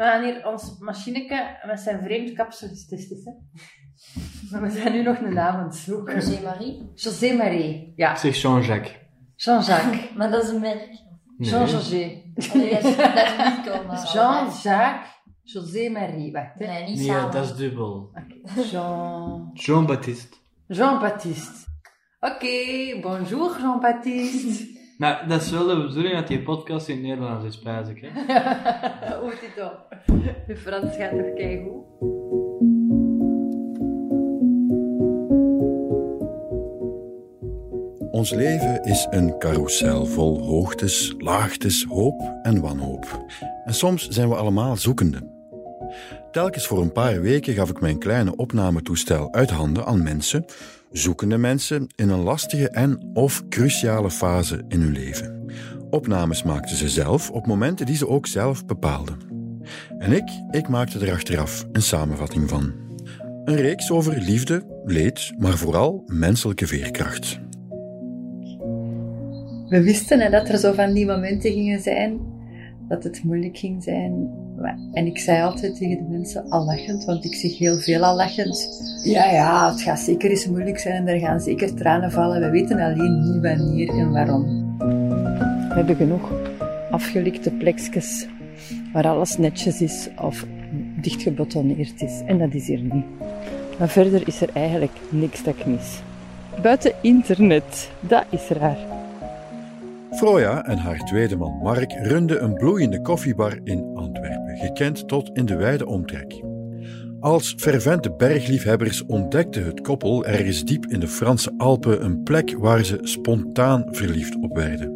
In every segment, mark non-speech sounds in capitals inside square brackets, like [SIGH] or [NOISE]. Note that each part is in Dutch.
We gaan hier ons machineke met zijn vreemd kapsel getest, hè. [LAUGHS] Maar we zijn nu nog een naam aan het zoeken. José Marie. José Marie. Ja, zeg Jean-Jacques. Jean-Jacques. [LAUGHS] Maar dat is een merk. Jean-José. Maar... [LAUGHS] Jean-Jacques. José Marie. Wacht, hè. Nee, niet Nee, samen. dat is dubbel. Jean... Jean-Baptiste. Jean-Baptiste. Oké, bonjour Jean-Baptiste. Maar dat is wel de bedoeling dat die podcast in het Nederlands is, pijs ik, hè? [LAUGHS] Hoe is dit op? Je Frans gaat toch keigoed? Ons leven is een carousel vol hoogtes, laagtes, hoop en wanhoop. En soms zijn we allemaal zoekende. Telkens voor een paar weken gaf ik mijn kleine opnametoestel uit handen aan mensen, zoekende mensen in een lastige en of cruciale fase in hun leven. Opnames maakten ze zelf op momenten die ze ook zelf bepaalden. En ik, ik maakte er achteraf een samenvatting van. Een reeks over liefde, leed, maar vooral menselijke veerkracht. We wisten dat er zo van die momenten gingen zijn, dat het moeilijk ging zijn. En ik zei altijd tegen de mensen, al lachend, want ik zeg heel veel al lachend. Ja, ja, het gaat zeker eens moeilijk zijn en er gaan zeker tranen vallen. We weten alleen niet wanneer en waarom. We hebben genoeg afgelikte plekjes waar alles netjes is of dicht gebetonneerd is. En dat is hier niet. Maar verder is er eigenlijk niks dat ik mis. Buiten internet, dat is raar. Froja en haar tweede man Mark runden een bloeiende koffiebar in Antwerpen, gekend tot in de wijde omtrek. Als fervente bergliefhebbers ontdekte het koppel ergens diep in de Franse Alpen een plek waar ze spontaan verliefd op werden.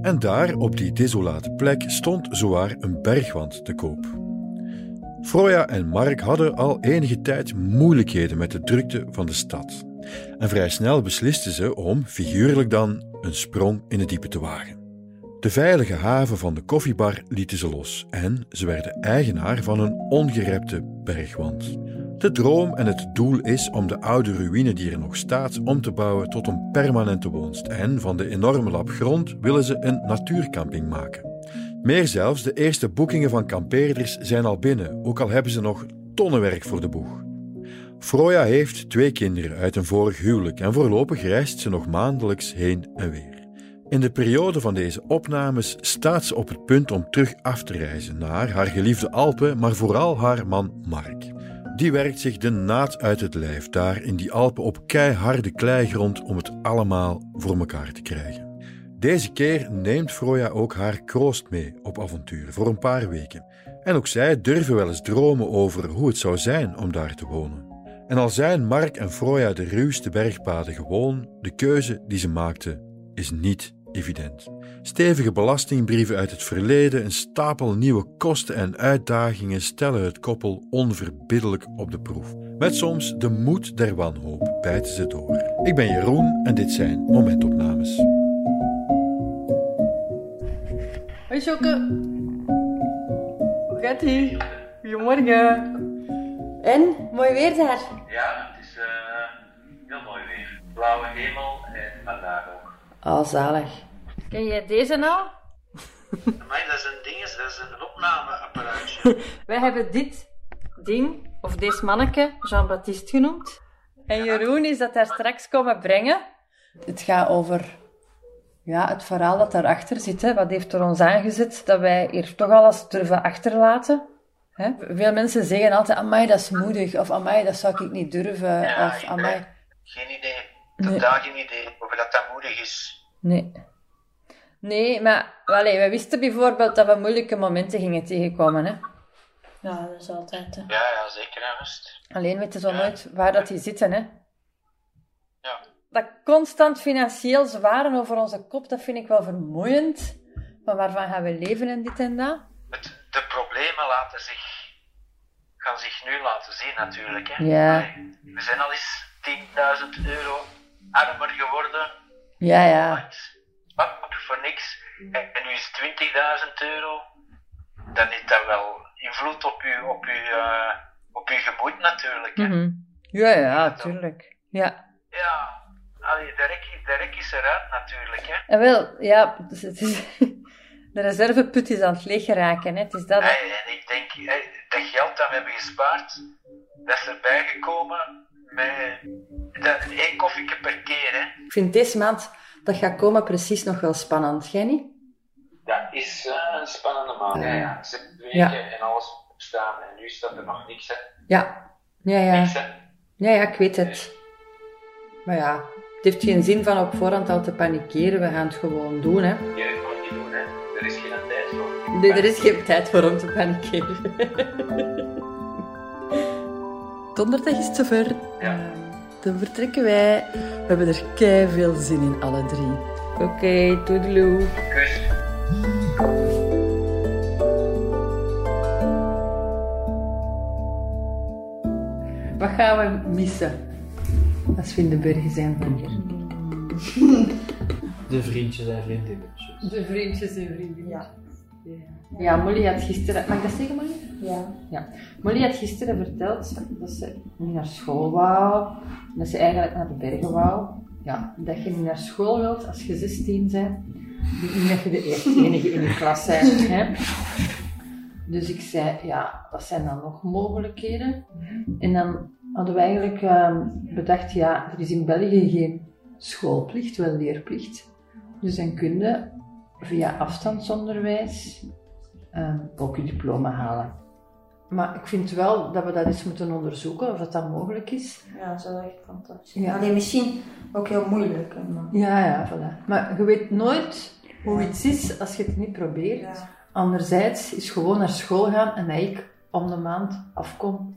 En daar, op die desolate plek, stond zowaar een bergwand te koop. Froja en Mark hadden al enige tijd moeilijkheden met de drukte van de stad. En vrij snel beslisten ze om, figuurlijk dan, een sprong in het diepe te wagen. De veilige haven van de koffiebar lieten ze los en ze werden eigenaar van een ongerepte bergwand. De droom en het doel is om de oude ruïne die er nog staat om te bouwen tot een permanente woonst en van de enorme lap grond willen ze een natuurcamping maken. Meer zelfs, de eerste boekingen van kampeerders zijn al binnen, ook al hebben ze nog tonnen werk voor de boeg. Froja heeft twee kinderen uit een vorig huwelijk en voorlopig reist ze nog maandelijks heen en weer. In de periode van deze opnames staat ze op het punt om terug af te reizen naar haar geliefde Alpen, maar vooral haar man Mark. Die werkt zich de naad uit het lijf daar in die Alpen op keiharde kleigrond om het allemaal voor elkaar te krijgen. Deze keer neemt Froja ook haar kroost mee op avontuur voor een paar weken. En ook zij durven wel eens dromen over hoe het zou zijn om daar te wonen. En al zijn Mark en Froja de ruwste bergpaden gewoon, de keuze die ze maakten is niet evident. Stevige belastingbrieven uit het verleden, een stapel nieuwe kosten en uitdagingen stellen het koppel onverbiddelijk op de proef. Met soms de moed der wanhoop bijten ze door. Ik ben Jeroen en dit zijn momentopnames. Hoi Joke. Hoe gaat ie? Goedemorgen. En, mooi weer daar. Ja, het is eh, heel mooi weer. Blauwe hemel en vandaag ook. Oh, zalig. Ken jij deze nou? Maar dat is een ding, dat is een opnameapparaatje. [LAUGHS] Wij hebben dit ding, of deze manneke, Jean-Baptiste genoemd. En Jeroen is dat daar straks komen brengen. Het gaat over ja, het verhaal dat daarachter zit. Hè. Wat heeft er ons aangezet dat wij hier toch alles durven achterlaten? Hè? Veel mensen zeggen altijd, amai, dat is moedig. Of amai, dat zou ik niet durven. Ja, of amai... Geen idee. Nee. Totaal geen idee of dat dat moedig is. Nee. Nee, maar allee, we wisten bijvoorbeeld dat we moeilijke momenten gingen tegenkomen. Hè? Ja, dat is altijd... hè. Ja, ja, zeker en vast. Alleen weten ze nooit waar dat die zitten. Hè? Ja. Dat constant financieel zwaren over onze kop, dat vind ik wel vermoeiend. Maar waarvan gaan we leven en dit en dat? Het, de problemen laten zich, gaan zich nu laten zien natuurlijk. Hè. Ja. Allee, We zijn al eens 10.000 euro armer geworden. Ja, ja. Hop, voor niks. En, en nu is 20.000 euro. Dan heeft dat wel invloed op je, op je, eh, op je gemoed natuurlijk. Hè. Mhm. Ja, ja, tuurlijk. Ja. Ja, allee, de, rek, de rek is eruit natuurlijk. Hè. En wel, ja, dus het is, [LAUGHS] de reserveput is aan het leeg geraken. Hè? Het is dat. En, en ik denk eh, dat geld dat we hebben gespaard, dat is erbij gekomen met dat, één koffieke per keer. Hè. Ik vind deze maand dat gaat komen precies nog wel spannend. Jij niet? Dat is eh, een spannende maand. Ja, ja. Zes weken Ja. en alles op staan en nu staat er nog niks. Hè. Ja. Ja, ja. Niks, hè. Ja, ja, ik weet het. Maar ja, het heeft geen zin van op voorhand al te panikeren. We gaan het gewoon doen, hè. Je het moet niet doen, hè. Er is geen tijd voor. Nee, er is geen tijd voor om te panikeren. [LAUGHS] Donderdag is het zover. Ja. Dan vertrekken wij. We hebben er kei veel zin in, alle drie. Oké, okay, toedeloe. Kus. Wat gaan we missen als we in de bergen zijn van hier? De vriendjes en vriendinnetjes. De vriendjes en vrienden. Ja. Ja, Molly had gisteren... Mag ik dat zeggen, Molly? Ja. Ja. Molly had gisteren verteld dat ze niet naar school wou. Dat ze eigenlijk naar de bergen wou. Ja, dat je niet naar school wilt als je 16 bent. Niet dat je de eerste enige in je klas bent. Hè? Dus ik zei, ja, wat zijn dan nog mogelijkheden? En dan hadden we eigenlijk ehm, bedacht, ja, er is in België geen schoolplicht, wel leerplicht. Dus dan kun je via afstandsonderwijs ehm, ook je diploma halen. Maar ik vind wel dat we dat eens moeten onderzoeken, of dat, dat mogelijk is. Ja, dat zou echt fantastisch Ja. Alleen misschien ook heel moeilijk. Maar... Ja, ja, voilà. Maar je weet nooit hoe iets is als je het niet probeert. Ja. Anderzijds is gewoon naar school gaan en dat ik om de maand afkom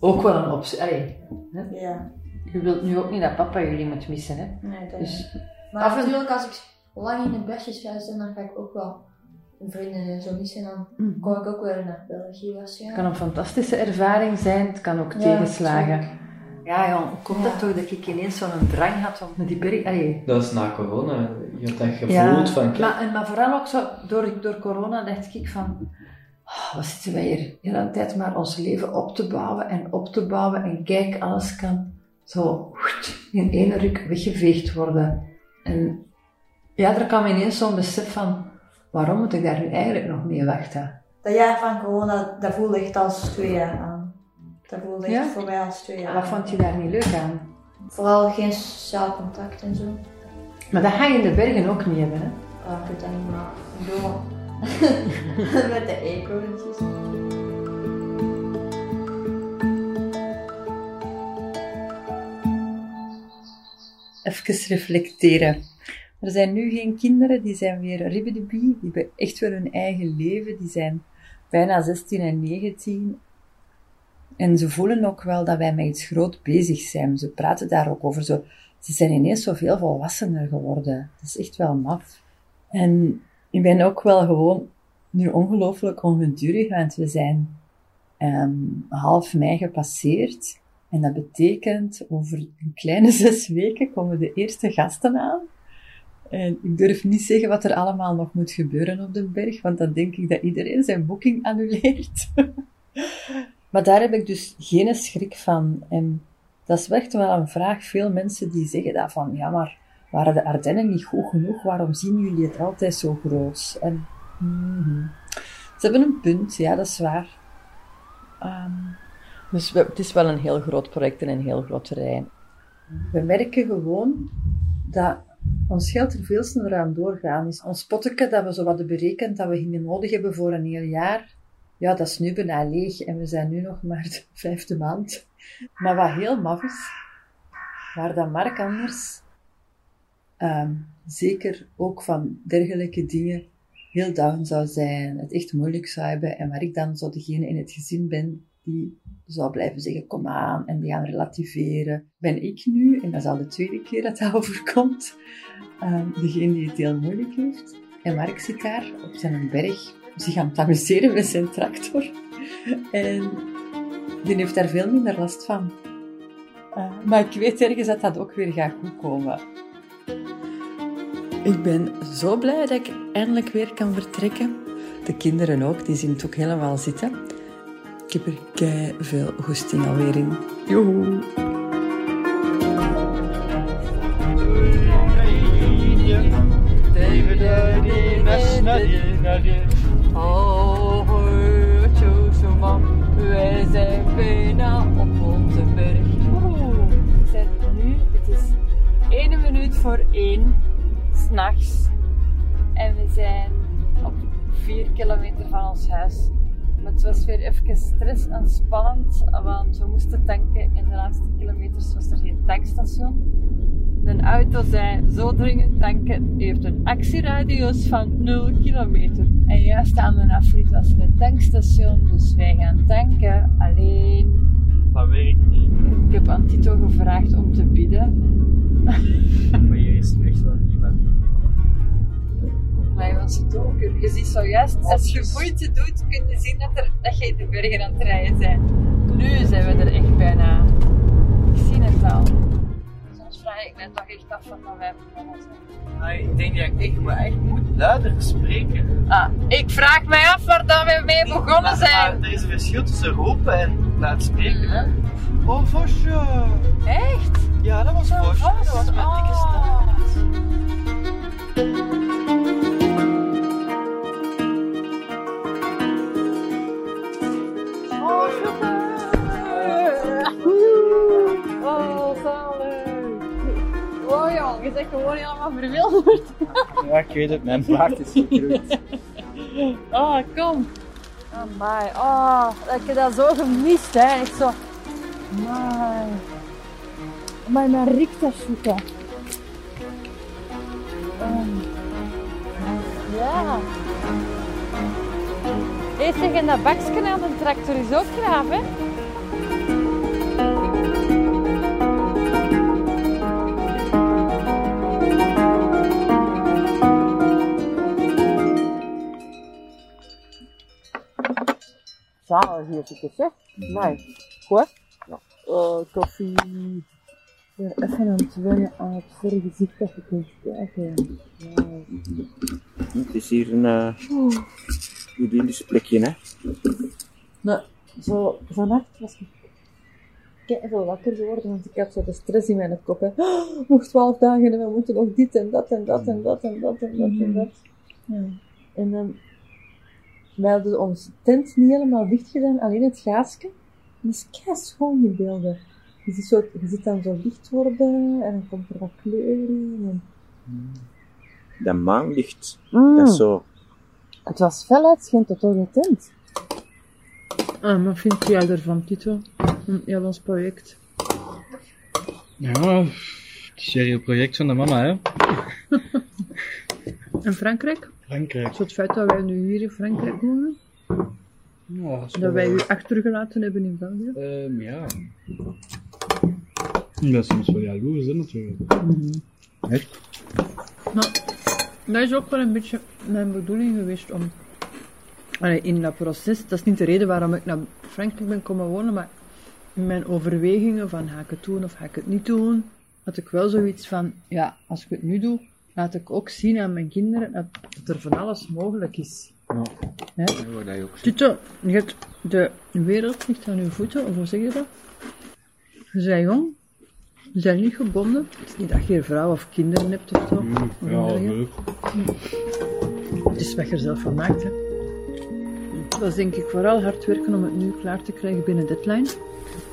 ook wel een optie. Allee, hè? ja. je wilt nu ook niet dat papa jullie moet missen, hè? Nee, dat Dus Maar af en- natuurlijk, als ik lang in de bergjes ga zijn, dan ga ik ook wel vrienden en zo missen. Dan mm, kom ik ook weer naar België het kan een fantastische ervaring zijn, het kan ook Ja, tegenslagen. Ja, hoe komt dat toch dat ik ineens zo'n drang had om naar die berg... Allee, Dat is na corona. Je hebt dat gevoeld Ja, van, maar, en- maar vooral ook zo, door, door corona dacht ik van, oh, wat zitten wij hier de hele tijd maar ons leven op te bouwen en op te bouwen en kijk, alles kan zo in één ruk weggeveegd worden. En ja, er kwam ineens zo'n besef van, waarom moet ik daar nu eigenlijk nog mee wachten? Dat jaar van corona, dat voelde echt als twee jaar aan. Dat voelde echt Ja? voor mij als twee jaar Wat vond je daar niet leuk aan? Vooral geen sociaal contact en zo. Maar dat ga je in de bergen ook niet hebben, hè? Ja, ik weet dat niet, maar ik bedoel, [LAUGHS] met de eekhoorntjes. even reflecteren. Er zijn nu geen kinderen, die zijn weer ribbedebie, die hebben echt weer hun eigen leven, die zijn bijna 16 en 19. En ze voelen ook wel dat wij met iets groot bezig zijn. Ze praten daar ook over. Zo. Ze zijn ineens zoveel volwassener geworden. Dat is echt wel maf. En ik ben ook wel gewoon nu ongelooflijk ongedurig, want we zijn ehm, half mei gepasseerd. En dat betekent, over een kleine [LAUGHS] zes weken komen de eerste gasten aan. En ik durf niet zeggen wat er allemaal nog moet gebeuren op de berg, want dan denk ik dat iedereen zijn boeking annuleert. [LAUGHS] maar daar heb ik dus geen schrik van. En dat is echt wel een vraag. Veel mensen die zeggen dat van, ja maar, waren de Ardennen niet goed genoeg? Waarom zien jullie het altijd zo groot? En, mhm. Ze hebben een punt, ja, dat is waar. Ehm, dus we- het is wel een heel groot project en een heel groot terrein. We merken gewoon dat ons geld er veel sneller aan doorgaan is. Ons potje dat we zo hadden berekend dat we gingen nodig hebben voor een heel jaar, ja, dat is nu bijna leeg en we zijn nu nog maar de [LAUGHS] vijfde maand. Maar wat heel maf is, waar dat Mark anders ehm, zeker ook van dergelijke dingen heel down zou zijn, het echt moeilijk zou hebben en waar ik dan zo degene in het gezin ben die zou blijven zeggen kom aan en die gaan relativeren, ben ik nu, en dat is al de tweede keer dat dat [LAUGHS] overkomt, ehm, degene die het heel moeilijk heeft. En Mark zit daar op zijn berg zich aan het amuseren met zijn tractor. [LAUGHS] En die heeft daar veel minder last van. Eh, maar ik weet ergens dat dat ook weer gaat goed komen. Ik ben zo blij dat ik eindelijk weer kan vertrekken. De kinderen ook, die zien het ook helemaal zitten. Ik heb er kei veel goesting alweer in. Joehoe! Oh, man, wij zijn bijna op onze berg. Woehoe. We zijn nu, het is 1 minuut voor 1 s'nachts. En we zijn op 4 kilometer van ons huis het was weer even stress en spannend, want we moesten tanken. In de laatste kilometers was er geen tankstation. De auto zei zo dringend tanken, heeft een actieradius van 0 kilometer. En juist aan de afrit was er een tankstation, dus wij gaan tanken. Alleen, Dat werkt niet. ik heb aan Tito gevraagd om te bidden. Maar hier is echt wel niemand hij was donker. Je ziet zojuist, als je moeite doet, kun je zien dat, er, dat je in de bergen aan het rijden bent. Nu zijn we er echt bijna. Ik zie het al. Soms vraag ik me toch echt af van wat wij begonnen zijn. Ik denk dat ik echt, maar echt moet luider spreken. Ah, ik vraag mij af waar dat we mee begonnen Maar- zijn. maar er is een verschil tussen roepen en luid spreken. Hè? Oh, Vosje! Echt? Ja, dat was Vosje. Dat was mijn dikke staart. Je zegt gewoon helemaal verwilderd. [LAUGHS] Ja, ik weet het, mijn vaart is gegroeid. Oh, [LAUGHS] kom. Amai. Oh, dat ik heb dat zo gemist, hè. Echt zo. Amai. Amai, mijn Rikta zoeken. Ja. Zeg, en dat bakje aan de tractor is ook graaf, hè? Zalig hier zitten, zeg. Nee. Goed. Ja. Oh, koffie. Ik ben even aan het wennen aan het vergezicht dat je kunt kijken. Wow. Het is hier een uh, idyllisch plekje, hè? Nou, zo vannacht was ik veel wakker geworden, want ik had zo de stress in mijn kop. Hè. Oh, [GASPS] nog twaalf dagen en we moeten nog dit en dat en dat en dat en dat en dat en dat. Ja. En dan, wij hadden onze tent niet helemaal dicht gedaan, alleen het gaasje. Dat is kei schoon, die beelden. Je ziet, zo, je ziet dan zo licht worden en dan komt er wat kleur in. En... Dat maanlicht, Mm. dat is zo... Het was fel uitschijnt tot door de tent. Ah, wat vind jij ervan, Tito? Ja, ons project. Ja, het is weer een project van de mama, hè? [LAUGHS] En Frankrijk? Frankrijk. Het feit dat wij nu hier in Frankrijk wonen, Ja, dat is dat wel- wij u achtergelaten hebben in België. Ehm, ja. Ik ben soms wel jaloers, hè, natuurlijk. Echt? Nou, dat is ook wel een beetje mijn bedoeling geweest om... Allee, in dat proces, dat is niet de reden waarom ik naar Frankrijk ben komen wonen, maar in mijn overwegingen van ga ik het doen of ga ik het niet doen, had ik wel zoiets van, ja, als ik het nu doe, laat ik ook zien aan mijn kinderen dat, dat er van alles mogelijk is. Ja. Hè? Dat je ook ziet. Tito, je hebt de wereld ligt aan je voeten, of hoe zeg je dat? Je bent jong, je bent niet gebonden. Het is niet dat je een vrouw of kinderen hebt of zo. Mm, Of in ja, leuk. Het is wat je er zelf van maakt, hè. Dat is denk ik vooral hard werken om het nu klaar te krijgen binnen deadline.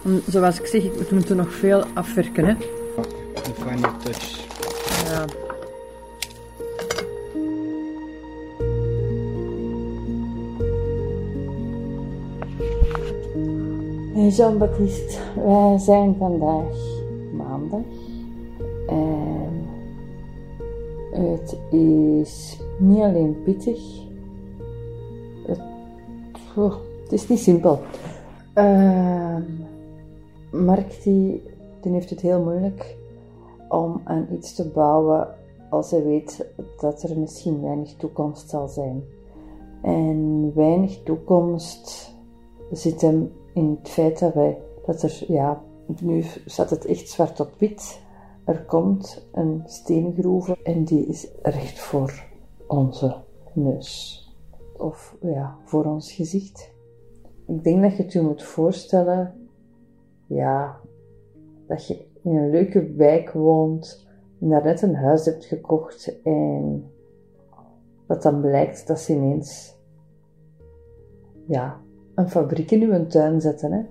Om, zoals ik zeg, ik- we moeten nog veel afwerken, hè. Een fijne touch. Ja. Jean-Baptiste, wij zijn vandaag maandag. En het is niet alleen pittig. Het, oh, is niet simpel. Ehm, Mark die heeft het heel moeilijk om aan iets te bouwen als hij weet dat er misschien weinig toekomst zal zijn. En weinig toekomst zit hem in het feit dat wij, dat er, ja, nu staat het echt zwart op wit. Er komt een steengroeve en die is recht voor onze neus. Of ja, voor ons gezicht. Ik denk dat je het je moet voorstellen, ja, dat je in een leuke wijk woont en daar net een huis hebt gekocht en dat dan blijkt dat ze ineens, ja, een fabriek in uw tuin zetten. Hè?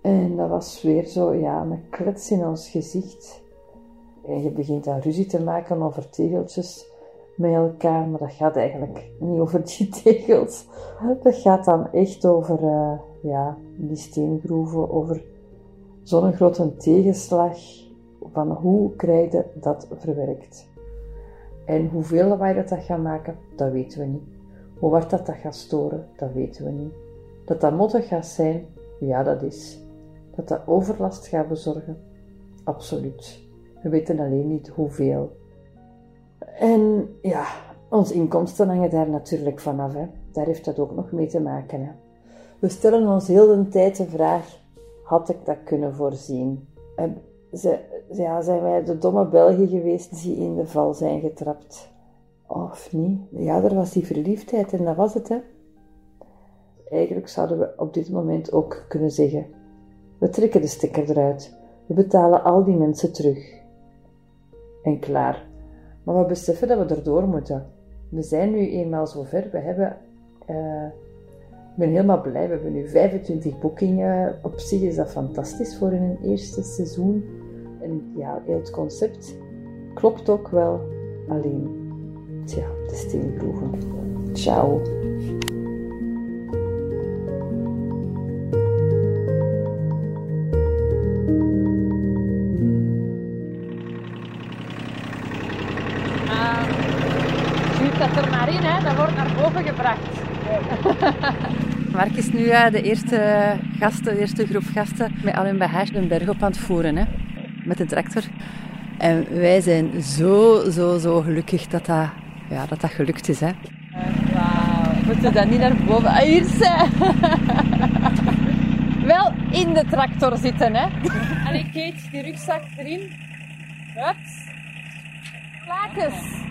En dat was weer zo, ja, een klets in ons gezicht. En je begint dan ruzie te maken over tegeltjes met elkaar, maar dat gaat eigenlijk niet over die [LAUGHS] tegels. Dat gaat dan echt over uh, ja, die steengroeven, over zo'n grote tegenslag van hoe krijg je dat verwerkt. En hoeveel lawaai dat, dat gaat maken, dat weten we niet. Hoe hard dat, dat gaat storen, dat weten we niet. Dat dat mottig gaat zijn, ja dat is. Dat dat overlast gaat bezorgen, absoluut. We weten alleen niet hoeveel. En ja, onze inkomsten hangen daar natuurlijk vanaf. Hè. Daar heeft dat ook nog mee te maken. Hè. We stellen ons heel de tijd de vraag: had ik dat kunnen voorzien? ja, zijn wij de domme Belgen geweest die in de val zijn getrapt? Of niet? Ja, er was die verliefdheid en dat was het, hè. Eigenlijk zouden we op dit moment ook kunnen zeggen: we trekken de stekker eruit. We betalen al die mensen terug. En klaar. Maar we beseffen dat we erdoor moeten. We zijn nu eenmaal zover. We hebben. Uh, ik ben helemaal blij. We hebben nu 25 boekingen. Op zich is dat fantastisch voor een eerste seizoen. En ja, heel het concept klopt ook wel. Alleen, tja, de steenproeven. Ciao. [LAUGHS] Mark is nu de eerste gasten, de eerste groep gasten met al hun bagage een berg op aan het voeren. Hè, met de tractor. En wij zijn zo, zo, zo gelukkig dat dat, ja, dat, dat gelukt is. Hè. Wauw, moeten we dan niet naar boven? Ah, hier zijn. [LAUGHS] Wel in de tractor zitten, hè. Allee, Kate, die rugzak erin. Hups. Klaakjes.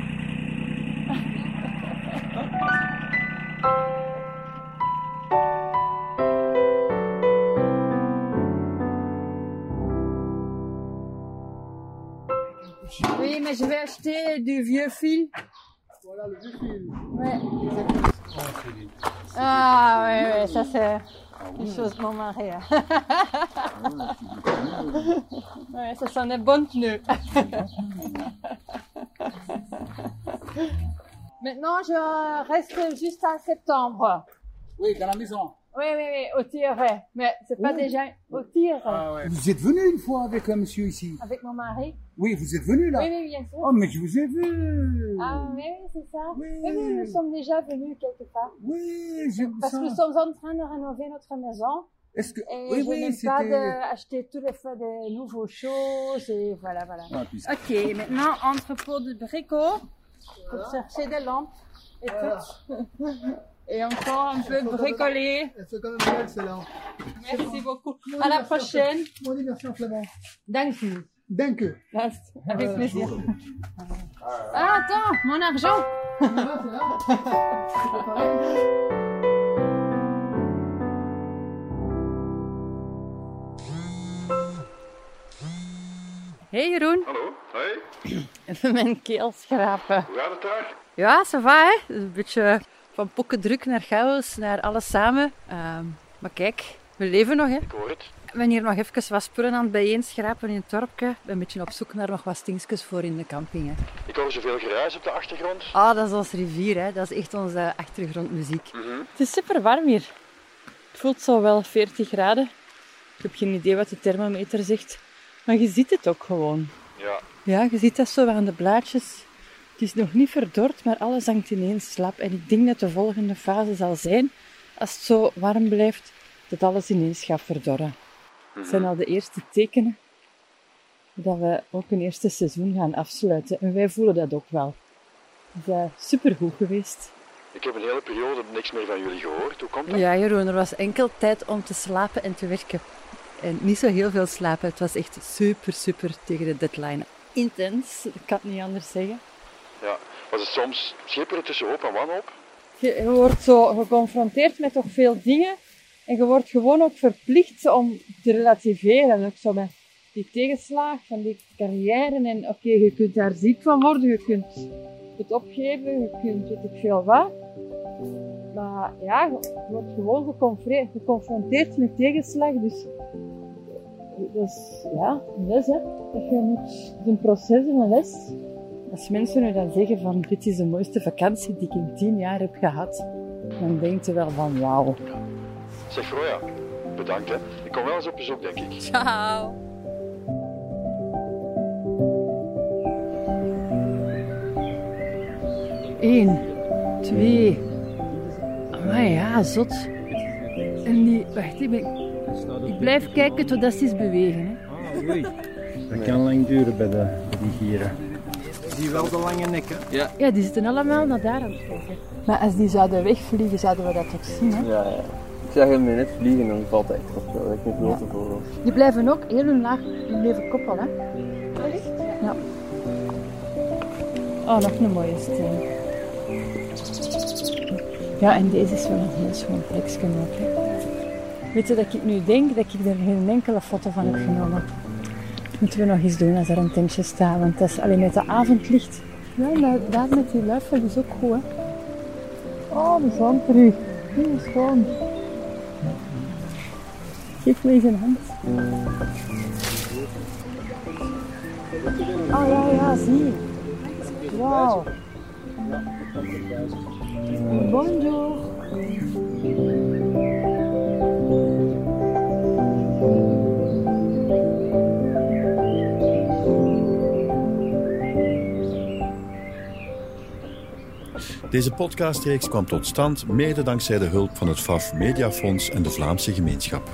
Oui, mais je vais acheter du vieux fil. Voilà le vieux fil. Ouais. Ah, oui, oui, ça c'est une chose mon mari. Hein. ouais, ça sont des bonnes pneus. [LAUGHS] Maintenant, je reste juste à septembre. Oui, dans la maison. Oui, oui, oui, au tir, ouais. Mais c'est pas déjà au tir. Ah, ouais. Vous êtes venu une fois avec un monsieur ici Avec mon mari Oui, vous êtes venu là Oui, oui, bien sûr. Oh, mais je vous ai vu Ah, oui, c'est ça. Oui. oui, nous sommes déjà venus quelque part. Oui, je Parce que nous sommes en train de rénover notre maison. Est-ce que... Et oui, je oui, n'aime pas d'acheter tous les fois des nouveaux choses et voilà, voilà. Ah, Ok, maintenant, entrepôt de bricots pour chercher des lampes et tout. Et encore un peu bricolé. Elle fait quand même belle celle-là. Merci beaucoup. À la prochaine. On dit merci en flamand. Danke. Avec plaisir. Ah, attends, mon argent. [LAUGHS] Hey Jeroen, Hallo, hoi. [CLEARS THROAT] even mijn keel schrapen. Hoe gaat het daar? Ja, ça va hè. Een beetje van pokkendruk naar chaos, naar alles samen. Ehm, maar kijk, we leven nog hè. Ik hoor het. Ik ben hier nog even wat spullen aan het bijeenschrapen in het dorpje. Ik ben een beetje op zoek naar nog wat stinkjes voor in de camping. Hè. Ik hoor zoveel geruis op de achtergrond. Ah, dat is onze rivier, hè. dat is echt onze achtergrondmuziek. Mhm. Het is super warm hier. Het voelt zo wel 40 graden. Ik heb geen idee wat de thermometer zegt. Maar je ziet het ook gewoon. Ja, Ja, je ziet dat zo aan de blaadjes. Het is nog niet verdord, maar alles hangt ineens slap. En ik denk dat de volgende fase zal zijn, als het zo warm blijft, dat alles ineens gaat verdorren. Het zijn al de eerste tekenen dat we ook een eerste seizoen gaan afsluiten. En wij voelen dat ook wel. Het is uh, supergoed geweest. ik heb een hele periode niks meer van jullie gehoord. Hoe komt dat? Ja, Jeroen, er was enkel tijd om te slapen en te werken. En niet zo heel veel slapen. Het was echt super, super tegen de deadline. Intens, ik kan het niet anders zeggen. Ja. Was het soms schipperen tussen hoop en wanhoop? Je, je wordt zo geconfronteerd met toch veel dingen. En je wordt gewoon ook verplicht om te relativeren. Ook zo met die tegenslag van die carrière. En oké, je kunt daar ziek van worden. Je kunt het opgeven. Je kunt weet ik veel wat. Maar ja, je wordt gewoon geconfronteerd, geconfronteerd met tegenslag. Dus is ja, een les hè. Dat je moet, het is een proces en een les. Als mensen nu dan zeggen van dit is de mooiste vakantie die ik in tien jaar heb gehad, dan denkt je wel van wauw. Zeg Roya, bedankt hè. Ik kom wel eens op bezoek, denk ik. Ciao. Eén, twee. Maar ja, zot. En die, wacht, ik, ben, ik blijf kijken totdat ze eens bewegen. Hè. Ah, oei. Dat kan lang duren bij, de, bij die gieren. Je wel de lange nek, hè? Ja. Ja, die zitten allemaal naar daar aan het kijken. Maar als die zouden wegvliegen, zouden we dat toch zien, hè? Ja, ja. Ik zag hem net vliegen en dan valt hij echt op. Dat is echt een grote vogel. Die blijven ook heel hun laag hun leven koppel, hè? Ja. Oh, nog een mooie steen. Ja, en deze is wel een heel schoon plekje ook, hè. Weet je dat ik nu denk dat ik er geen enkele foto van heb genomen? Moeten we nog eens doen als er een tentje staat, want dat is alleen met de avondlicht. Ja, daar, met die luifel is ook goed. Oh, de zon terug. Heel schoon. Geef me eens een hand. Oh ja, ja, zie. Wauw. Bonjour. Deze podcastreeks kwam tot stand mede dankzij de hulp van het FAF Mediafonds en de Vlaamse gemeenschap.